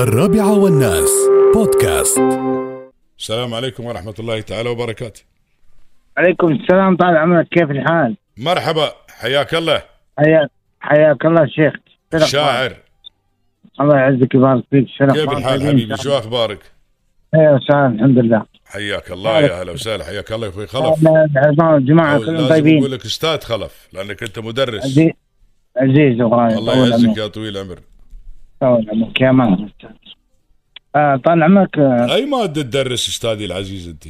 الرابعة والناس. بودكاست. السلام عليكم ورحمة الله تعالى وبركاته. عليكم السلام طال عمرك كيف الحال؟ مرحبا حياك الله. حياك حياك الله شيخ. شاعر. الله يعزك ويبارك فيك. شرف كيف الحال حبيبي؟ شو أخبارك؟ أيوه وسهلا الحمد لله. حياك الله يا هلا وسهلا. حياك الله يا أخوي. خلف. الجماعة كلهم لازم طيبين. أقول لك أستاذ خلف لأنك أنت مدرس. عزيز عزيز الله يعزك يا طويل العمر. عمرك يا مان آه طال عمرك آه أي مادة تدرس أستاذي العزيز أنت؟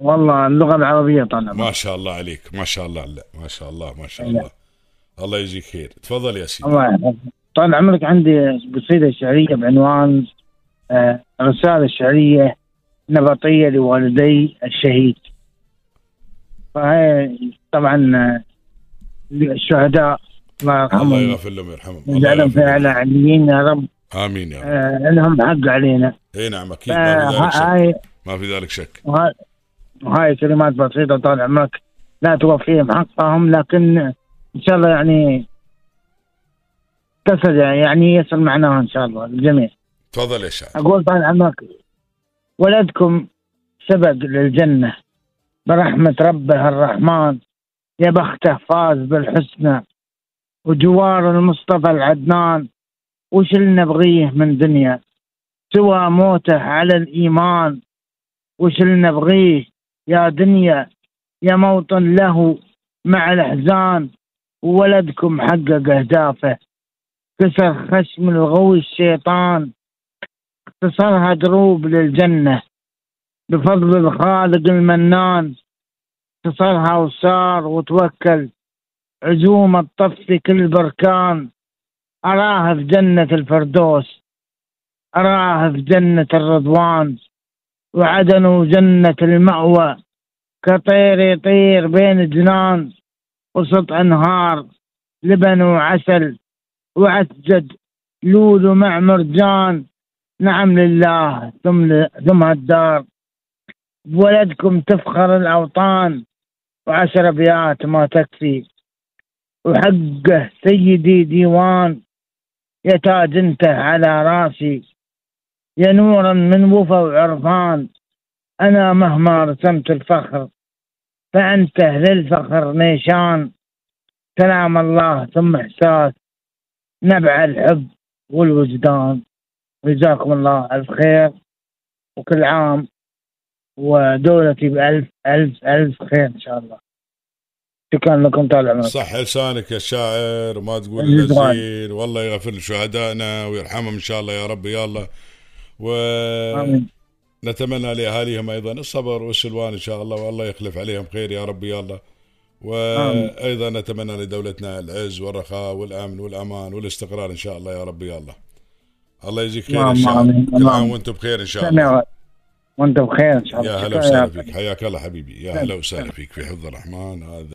والله اللغة العربية طال عمرك. ما شاء الله عليك. ما شاء الله لا ما شاء الله ما شاء. الله. الله يجزيك خير. تفضل يا سيدي. الله طال عمرك عندي قصيده شعريه بعنوان آه رساله شعريه نبطية لوالدي الشهيد. فهي طبعا آه، الشهداء الله الله يرحمهم يغفر لهم ويرحمهم. الله يجعلهم يغفر لهم. عليين يا رب. آمين يا رب. آه لهم حق علينا. إي نعم أكيد. ما في ذلك شك. ما في ذلك شك. وهاي- كلمات بسيطة طال عمرك. لا توفيهم حقهم لكن إن شاء الله يعني تصل يعني يصل معناها إن شاء الله للجميع تفضل يا شاعر. أقول طال عمرك ولدكم سبق للجنة برحمة ربه الرحمن. يا بخته فاز بالحسنى. وجوار المصطفى العدنان. وش اللي نبغيه من دنيا؟ سوى موته على الإيمان. وش اللي نبغيه؟ يا دنيا يا موطن له مع الأحزان. وولدكم حقق أهدافه كسر خشم الغوي الشيطان. اختصرها دروب للجنة. بفضل الخالق المنان. اختصرها وصار وتوكل. عزوم الطف في كل بركان أراها في جنة الفردوس أراها في جنة الرضوان وعدن جنة المأوى كطير يطير بين الجنان وسط أنهار لبن وعسل وعسجد لولو مع مرجان نعم لله ثم ثم الدار. بولدكم تفخر الأوطان وعشر أبيات ما تكفي. وحقه سيدي ديوان يا تاج انت على راسي يا نورا من وفا وعرفان أنا مهما رسمت الفخر فأنت للفخر نيشان. سلام الله ثم إحساس نبع الحب والوجدان. جزاكم الله ألف خير وكل عام ودولتي بألف ألف ألف خير إن شاء الله. شكرا لكم طال عمرك صح لسانك يا شاعر وما تقول. زين. والله يغفر لشهدائنا ويرحمهم إن شاء الله يا رب يا الله. آمين. ونتمنى لأهاليهم أيضا الصبر والسلوان إن شاء الله والله يخلف عليهم خير يا رب يا الله. وأيضا نتمنى لدولتنا العز والرخاء والأمن والأمان والاستقرار إن شاء الله يا رب يا الله. الله يجزيك خير إن شاء الله. كل عام وأنتم بخير إن شاء الله. سمع وانت بخير إن شاء الله. يا هلا وسهلا فيك. حياك الله حبيبي. يا هلا وسهلا فيك في حفظ الرحمن. هذا